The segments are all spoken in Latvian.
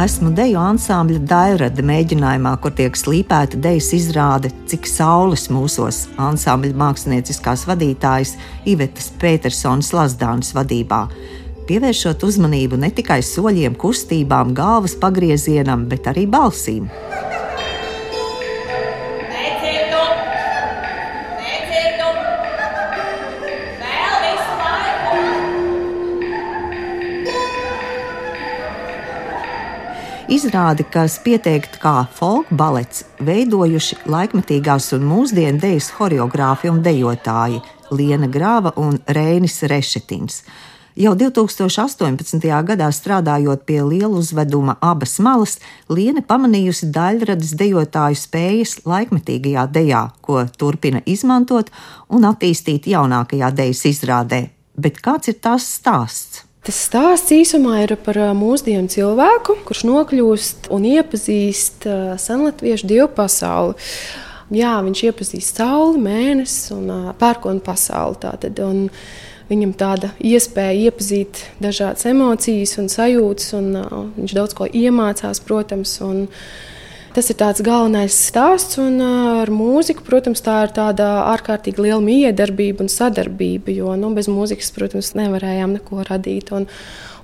Esmu deju ansambļa Dairada mēģinājumā, kur tiek slīpēta dejas izrāde Cik saules mūsos ansambļa mākslinieckās vadītājas Ivetas Petersons Lazdānas vadībā. Pievēršot uzmanību ne tikai soļiem, kustībām, galvas pagriezienam, bet arī balsīm. Izrādi, kas pieteikta kā folk balets, veidojuši laikmetīgās un mūsdienu dejas choreogrāfi un dejotāji Liena Grāva un Reinis Rešetins. Jau 2018. gadā strādājot pie liela uzveduma abas malas, Liene pamanījusi daļradas dejotāju spējas laikmetīgajā dejā, ko turpina izmantot un attīstīt jaunākajā dejas izrādē. Bet kāds ir tās stāsts? Tas stāsts īsumā ir par mūsdienu cilvēku, kurš nokļūst un iepazīst senlatviešu dievu pasauli. Jā, viņš iepazīst sauli, mēnesi un pērkonu pasauli. Tātad, un viņam tāda iespēja iepazīt dažādas emocijas un sajūtas, un viņš daudz ko iemācās, protams. Un, Tas ir tāds galvenais stāsts, un ar mūziku, protams, tā ir tāda ārkārtīgi liela miedarbība un sadarbība, jo nu, bez mūzikas, protams, nevarējām neko radīt. Un,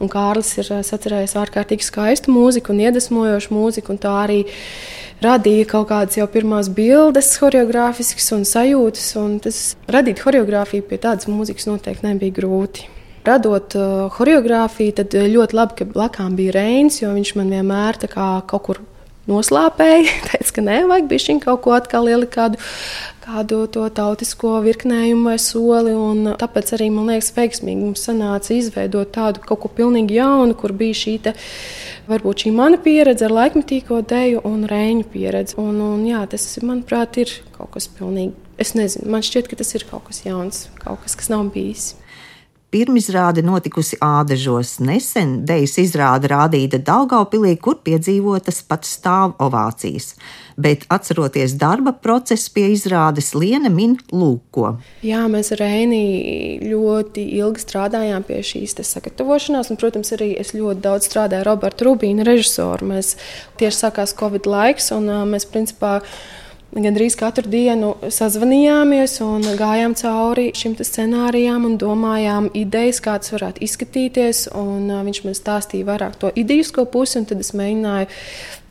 un Kārlis ir sacerējis ārkārtīgi skaistu mūziku un iedvesmojošu mūziku, un tā arī radīja kaut kādas jau pirmās bildes, choreogrāfiskas un sajūtas. Un tas radīt choreogrāfiju pie tādas mūzikas noteikti nebija grūti. Radot uh, choreogrāfiju, tad ļoti labi, ka blakām bija Reins, jo viņš man vienmēr kaut kur noslāpēja. Teica, ka nē, vajag bišķiņ kaut ko atkal ielikt kādu, kādu to tautisko virknējumu vai soli. Un tāpēc arī man liekas, veiksmīgi mums sanāca izveidot tādu kaut ko pilnīgi jaunu, kur bija šī te, varbūt šī mana pieredze ar laikmetīgo deju un rēņu pieredzi. Un, un jā, tas, manuprāt, ir kaut kas pilnīgi. Es nezinu, man šķiet, ka tas ir kaut kas jauns, kaut kas, kas nav bijis. Pirmizrāde notikusi Ādažos. Nesen dejas izrāde rādīta Daugaupilī, kur piedzīvotas pat stāv ovācijas. Bet atceroties darba procesu pie izrādes, Liena min lūko. Jā, mēs ar Reini ļoti ilgi strādājām pie šīs sagatavošanās, un, protams, arī es ļoti daudz strādāju ar Robertu Rubīnu, režisoru. Mēs tieši sākās Covid laiks, un mēs principā Gandrīz katru dienu sazvanījāmies un gājām cauri šim scenārijam un domājām idejas, kā tas varētu izskatīties. Un, uh, viņš man stāstīja vairāk to idejisko pusi, un tad es mēģināju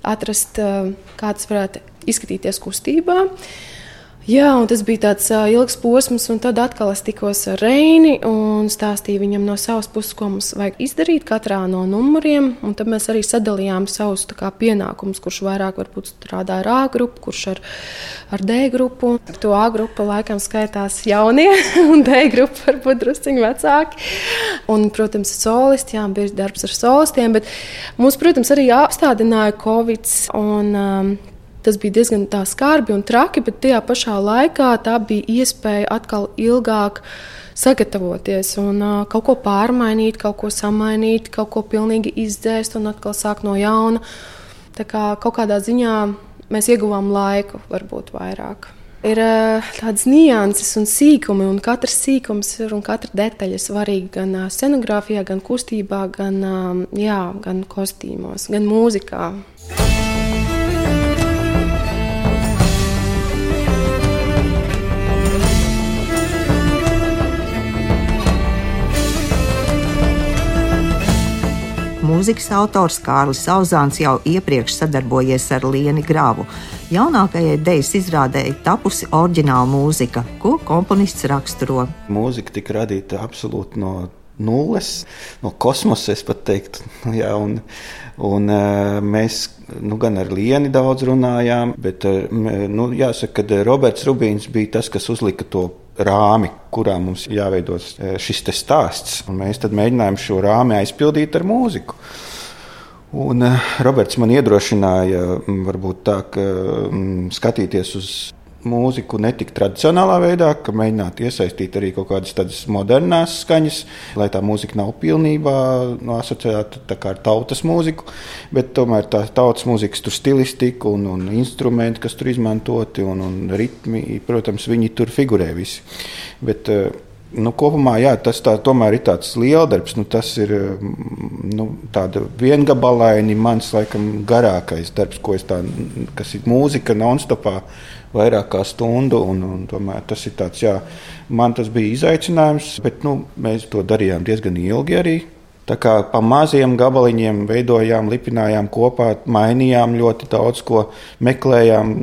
atrast, uh, kā tas varētu izskatīties kustībā. Uh, Jā, un tas bija tāds uh, ilgs posms, un tad atkal es tikos ar Reini un stāstīju viņam no savas puses, ko mums vajag izdarīt katrā no numuriem. Tad mēs arī sadalījām savus kā, pienākumus, kurš vairāk strādā ar A grupu, kurš ar, ar D grupu. Ar to A grupu laikam skaitās jaunie, un D grupa varbūt drusciņi vecāki. Un, protams, solisti, jā, bija darbs ar solistiem, bet mums, protams, arī apstādināja Covid. Un, um, Tas bija diezgan skarbi un traki, bet tajā pašā laikā tā bija iespēja atkal ilgāk sagatavoties un uh, kaut ko pārmainīt, kaut ko samainīt, kaut ko pilnīgi izdzēst un atkal sākt no jauna. Tā kā kaut kādā ziņā mēs ieguvām laiku, varbūt vairāk. Ir uh, tādas nianses un sīkumi, un katrs sīkums ir un katra detaļa svarīga gan scenogrāfijā, gan kustībā, gan, uh, jā, gan kostīmos, gan mūzikā. Mūzikas autors Kārlis Sauzāns jau iepriekš sadarbojies ar Lienu Grāvu. Jaunākajai dejas izrādēji tapusi oriģināla mūzika, ko komponists raksturo. Mūzika tika radīta absolūti no nulles, no kosmosa, es pat teiktu. Jā, un, un, eh, mēs nu, gan ar Lienu daudz runājām, bet eh, nu, jāsaka, ka Roberts Rubīns bija tas, kas uzlika to rāmi, kurā mums jāveido e, šis stāsts. Un mēs mēģinājām šo rāmi aizpildīt ar mūziku. Un e, Roberts man iedrošināja, varbūt tā, ka skatīties uz mūziku ne tik tradicionālā veidā, ka mēģināt iesaistīt arī kaut kādas tādas modernas skaņas, lai tā mūzika nav pilnībā no asociēta ar tautas mūziku, bet tomēr tā tautas mūzikas stilistika un, un instrumenti, kas tur izmantoti, un, un ritmi, protams, viņi tur figurē visi. Bet, uh, Nu, kopumā jā, tas tā, tomēr ir tāds liels darbs. Nu, tas ir nu, viengabalaini mans laikam, garākais darbs, ko es tādu, kas ir mūzika non-stopā vairāk kā stundu. Un, un, tomēr tas ir tāds, jā, man tas bija izaicinājums, bet nu, mēs to darījām diezgan ilgi arī. Tā kā pa maziem gabaliņiem veidojām, lipinājām kopā, mainījām ļoti daudz ko, meklējām.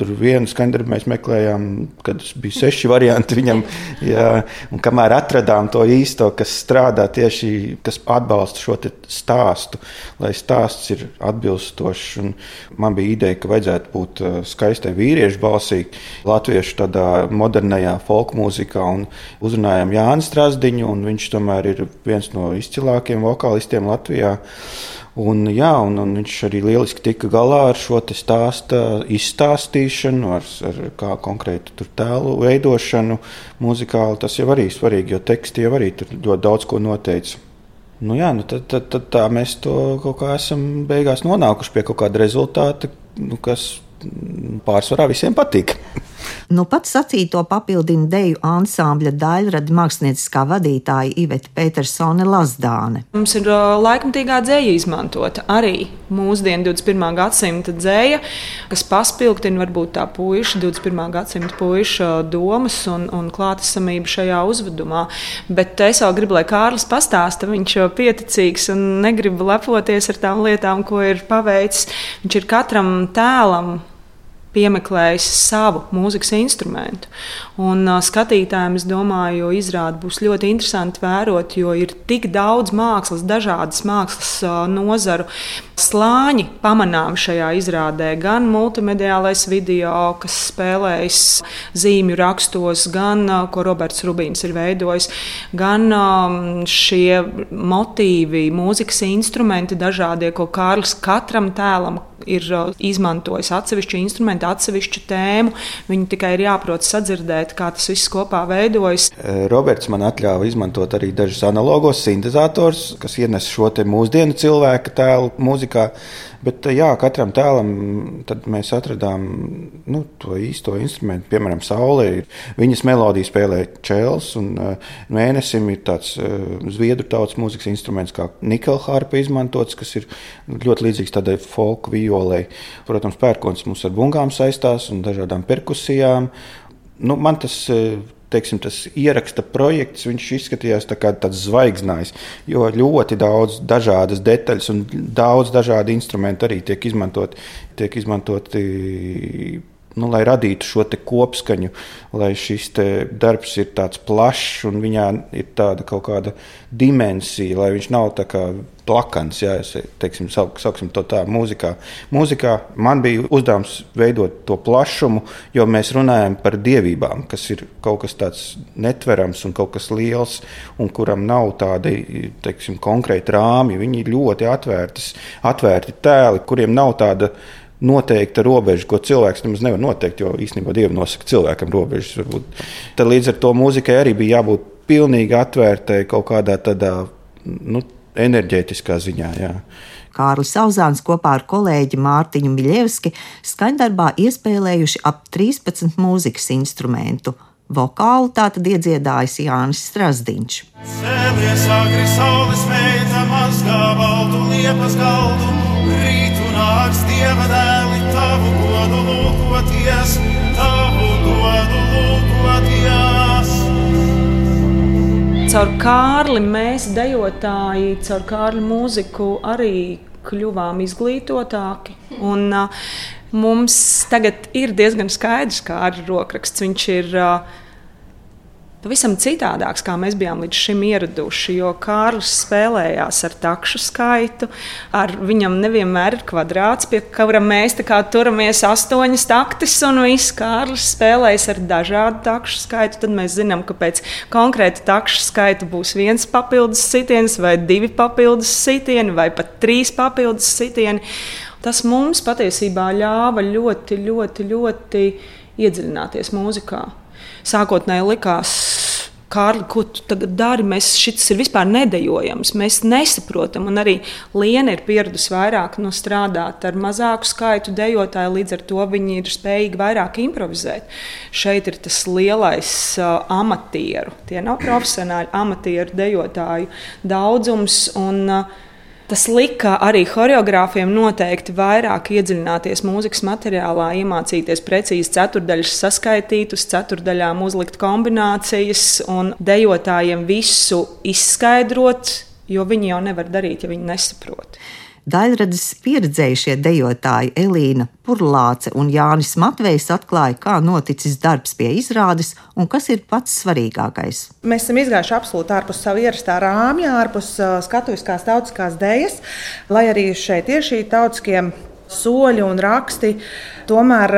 Tur vienu skaņdarbu mēs meklējām, kad bija seši varianti viņam. Jā, un kamēr atradām to īsto, kas strādā tieši, kas atbalsta šo stāstu, lai stāsts ir atbilstošs. Un man bija ideja, ka vajadzētu būt uh, skaistai vīriešu balsī, latviešu tādā modernajā folk mūzikā. Un uzrunājām Jānis Strasdiņu, un viņš tomēr ir viens no izcilākajiem labākajiem vokālistiem Latvijā. Un, jā, un, un viņš arī lieliski tika galā ar šo stāstu izstāstīšanu, ar, ar kā konkrētu tēlu veidošanu muzikāli. Tas jau arī svarīgi, jo teksti jau arī tur ļoti daudz ko noteica. Nu, jā, nu tad, tad, tad tā mēs to kaut kā esam beigās nonākuši pie kaut kāda rezultāta, nu, kas pārsvarā visiem patīk. Nu, pats sacīto papildina deju ansambļa daļrada mākslinieckā vadītāja Iveta Petersone Lazdāne. Mums ir laikmatīgā dzēja izmantota arī mūsdienu 21. gadsimta dzēja, kas paspilgtina varbūt tā puiša, 21. gadsimta puiša domas un, un klātesamību šajā uzvedumā. Bet es vēl gribu, lai Kārlis pastāsta, viņš ir pieticīgs un negrib lepoties ar tām lietām, ko ir paveicis. Viņš ir katram tēlam piemeklējis savu mūzikas instrumentu. Un uh, skatītājiem, es domāju, izrādi būs ļoti interesanti vērot, jo ir tik daudz mākslas, dažādas mākslas uh, nozaru slāņi pamanām šajā izrādē. Gan multimediālais video, kas spēlējas zīmju rakstos, gan uh, ko Roberts Rubīns ir veidojis, gan um, šie motīvi, mūzikas instrumenti dažādie, ko Kārlis katram tēlam ir uh, izmantojis atsevišķu instrumentu, atsevišķu tēmu. Viņu tikai ir jāprot sadzirdēt, kā tas viss kopā veidojas. Eh, Roberts man atļāva izmantot arī dažus analogos sintetizators, kas ienes šo mūsdienu cilvēku tēlu mūzikā. Bet jā, katram tēlam mēs atradām nu, to īsto instrumentu. Piemēram, Saulē viņas melodija spēlē čels, un uh, mēnesim ir tāds zviedru tautas mūzikas instruments, kā nikelharpa izmantots, kas ir ļoti līdzīgs tādai folk violei. Protams, pērkons mums ar bungām saistās un dažādām perkusijām. Nu, man tas uh, teiksim, tas ieraksta projekts, viņš izskatījās tā kā tāds zvaigznājs, jo ļoti daudz dažādas detaļas un daudz dažādu instrumentu arī tiek izmantoti. Tiek izmantoti nu, lai radītu šo kopskaņu, lai šis darbs ir tāds plašs un viņā ir tāda kaut kāda dimensija, lai viņš nav tā kā plakans, ja teiksim, sauk, sauksim to tā mūzikā. Mūzikā man bija uzdevums veidot to plašumu, jo mēs runājam par dievībām, kas ir kaut kas tāds netverams un kaut kas liels, un kuram nav tādi teiksim, konkrēti rāmji. Viņi ir ļoti atvērtas, atvērti tēli, kuriem nav tāda noteikta robeža, ko cilvēks nemaz nevar noteikt, jo īstenībā Dievs nosaka cilvēkam robežas. Varbūt. Tad līdz ar to mūzikai arī bija jābūt pilnīgi atvērtai kaut kādā tādā nu, enerģētiskā ziņā. Jā. Kārlis Sauzāns kopā ar kolēģi Mārtiņu Miļevski skaņdarbā iespēlējuši ap 13 mūzikas instrumentu. Vokālu tātad iedziedājis Jānis Strasdiņš. Sēlies agri saules meita mazgā baltu liepas galdu, nāks dieva dēli tavu godu lūkoties, tavu godu lūkoties. Caur Kārli mēs, dejotāji, caur Kārli mūziku arī kļuvām izglītotāki. Un, uh, mums tagad ir diezgan skaidrs, kā ar rokraksts viņš ir. Uh, pavisam citādāks, kā mēs bijām līdz šim ieraduši. Jo Kārlis spēlējās ar takšu skaitu, ar viņam nevienmēr ir kvadrāts, pie kura mēs turamies astoņas taktis, un viss Kārlis spēlējas ar dažādu takšu skaitu. Tad mēs zinām, ka pēc konkrēta takšu skaita būs viens papildus sitiens, vai divi papildus sitieni, vai pat trīs papildus sitieni. Tas mums patiesībā ļāva ļoti, ļoti, ļoti iedziļināties mūzikā. Sākotnēji likās, Kārli, ko tu tagad dari? Mēs šis ir vispār nedējojams. Mēs nesaprotam, un arī Liena ir pieradusi vairāk no strādāt ar mazāku skaitu dejotāju, līdz ar to viņi ir spējīgi vairāk improvizēt. Šeit ir tas lielais uh, amatieru, tie nav profesionāļi, amatieru dejotāju daudzums. Un, uh, Tas lika arī choreogrāfiem noteikti vairāk iedziļināties mūzikas materiālā, iemācīties precīzi ceturdaļas saskaitīt, uz ceturdaļām uzlikt kombinācijas un dejotājiem visu izskaidrot, jo viņi jau nevar darīt, ja viņi nesaprot. Daļradas pieredzējušie dejotāji Elīna Purlāce un Jānis Matvejs atklāja, kā noticis darbs pie izrādes un kas ir pats svarīgākais. Mēs esam izgājuši absolūti ārpus savu ierastā rāmja, ārpus skatuviskās tautiskās dejas, lai arī šeit ir šī tautiskie soļi un raksti. Tomēr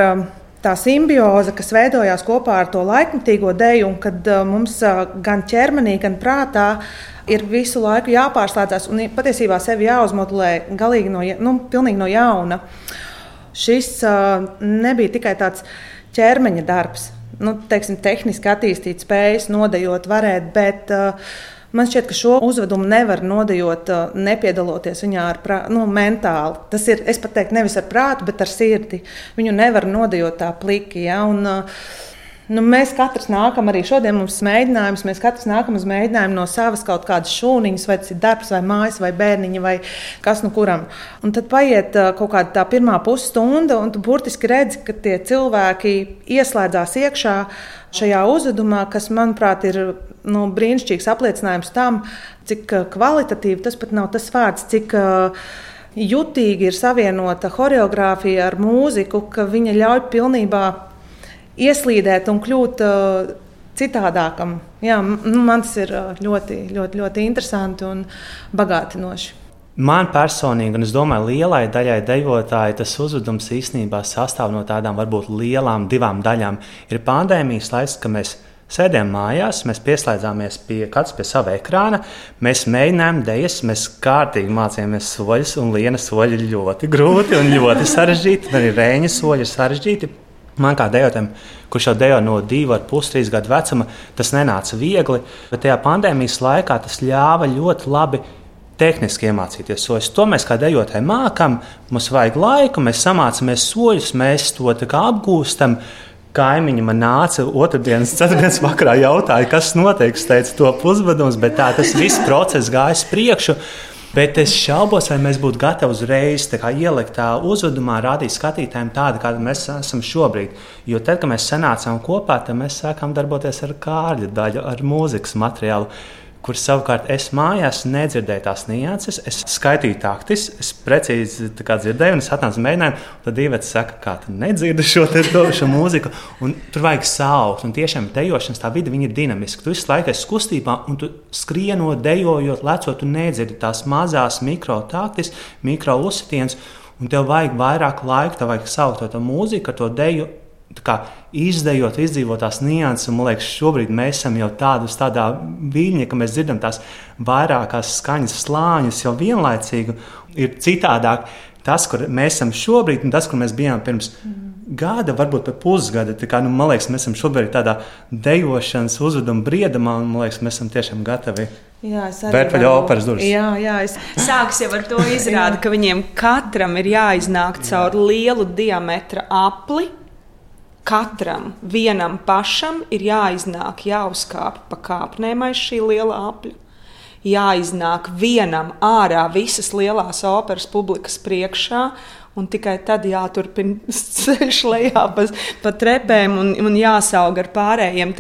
tā simbioze, kas veidojās kopā ar to laikmatīgo deju, un kad uh, mums uh, gan ķermenī, gan prātā ir visu laiku jāpārslēdzas un patiesībā sevi jāuzmodulē galīgi no, nu, no jauna. Šis uh, nebija tikai tāds ķermeņa darbs, nu, teiksim, tehniski attīstīt spējas, nodejot, varēt, bet uh, Man šķiet, ka šo uzvedumu nevar nodejot, nepiedaloties viņā ar prā, nu, mentāli. Tas ir, es pat teiktu, nevis ar prātu, bet ar sirdi. Viņu nevar nodejot tā pliki. Ja? Un, uh, Nu, mēs katrs nākam arī šodien, mums ir mēģinājums. Mēs katrs nākam uz mēģinājumu no savas kaut kādas šūniņas, vai tas ir darbs, vai mājas, vai bērniņa, vai kas nu kuram. Un tad paiet kaut kāda tā pirmā pusstunda, un tu burtiski redzi, ka tie cilvēki ieslēdzās iekšā šajā uzvedumā, kas, manuprāt, ir nu, brīnišķīgs apliecinājums tam, cik kvalitatīvi tas pat nav tas vārds, cik jutīgi ir savienota choreogrāfija ar mūziku, ka viņa ļauj pilnībā ieslīdēt un kļūt uh, citādākam. Jā, nu, man tas ir uh, ļoti, ļoti, ļoti interesanti un bagātinoši. Man personīgi, un es domāju, lielai daļai dejotāji tas uzvedums īstenībā sastāv no tādām varbūt lielām divām daļām. Ir pandēmijas laiks, kad mēs sēdējām mājās, mēs pieslēdzāmies pie katrs pie sava ekrāna, mēs mēģinājām dēļas, mēs kārtīgi mācījāmies soļus, un viena soļa ir ļoti grūti un ļoti sarežģīti, arī rēņa soļi ir sarežģīti. Man kā dejotājam, kurš jau dejo no 2,5, 3 gadu vecuma, tas nenāca viegli. Bet tajā pandēmijas laikā tas ļāva ļoti labi tehniski iemācīties soļus. To mēs kā dejotāji mākam, mums vajag laiku, mēs samācāmies soļus, mēs to apgūstam. Kaimiņi man nāca otrdienas, ceturtdienas vakarā, jautāja, kas notiek. Es teicu, to pusbadums, bet tā tas viss process gājas priekšu. Bet es šaubos, vai mēs būtu gatavi uzreiz ielikt tā uzvedumā, rādīt skatītājiem tādu, kāda mēs esam šobrīd. Jo tad, kad mēs sanācām kopā, tad mēs sākām darboties ar kārļu daļu, ar mūzikas materiālu kur savukārt es mājās nedzirdēju tās nianses. Es skaitīju taktis, es precīzi dzirdēju, un es atnācu mēģinājumu. Tad Dīvets saka, kā tu nedzirdi šo, šo mūziku, un tur vajag saukt. Un tiešām dejošanas tā vide ir dinamiska. Tu visu laiku esi kustībā, un tu skrienot, dejojot, lecot, tu nedzirdi tās mazās mikro taktis, mikro uzsitienus. Un tev vajag vairāk laika, tev vajag saukt to mūziku, to deju izdejot, izdzīvot tās nianses. Man liekas, šobrīd mēs esam jau tādos, tādā viļņā, ka mēs dzirdam tās vairākās skaņas slāņus jau vienlaicīgi. Ir citādāk tas, kur mēs esam šobrīd, un tas, kur mēs bijām pirms. Mm. Gada, varbūt pat pusgada. Kā, nu, man liekas, mēs esam šobrīd tādā dejošanas uzveduma briedumā, un man liekas, mēs esam tiešām gatavi Jā, es arī vaļā operas durvis. Jā, jā, es... Sāks jau ar to izrādi, ka viņiem katram ir jāiznāk caur lielu diametra apli, katram vienam pašam ir jāiznāk, jāuzkāpj pa kāpnēm aiz šī liela apļa. Jāiznāk vienam ārā visas lielās operas publikas priekšā, un tikai tad jāturpina ceļš lejā pa, pa trepēm un, un jāsaug ar pārējiem.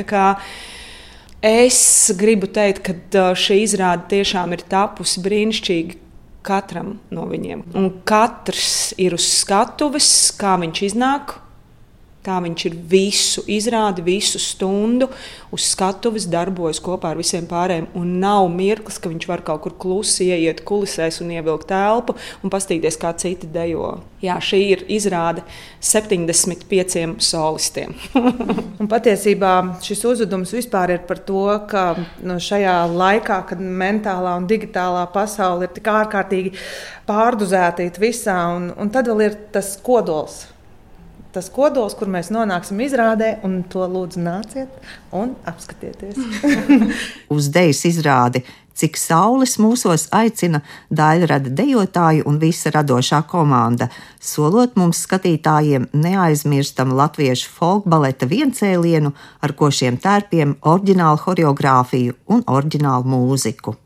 Es gribu teikt, ka šī izrāde tiešām ir tapusi brīnišķīgi katram no viņiem. Un katrs ir uz skatuves, kā viņš iznāk Tā viņš ir visu izrādi, visu stundu uz skatuves, darbojas kopā ar visiem pārējiem. Un nav mirklis, ka viņš var kaut kur klusi ieiet kulisēs un ievilkt telpu un paskatīties, kā citi dejo. Jā, šī ir izrāde 75 solistiem. patiesībā šis uzvedums vispār ir par to, ka nu, šajā laikā, kad mentālā un digitālā pasaule ir tik ārkārtīgi pārduzēta visā, un, un tad vēl ir tas kodols tas kodols, kur mēs nonāksim izrādē, un to lūdzu nāciet un apskatieties. Uz dejas izrādi cik saules mūsos aicina daļrada dejotāji un visa radošā komanda, solot mums skatītājiem neaizmirstam latviešu folkbaleta viencēlienu, ar ko šiem tērpiem oriģinālu horeogrāfiju un oriģinālu mūziku.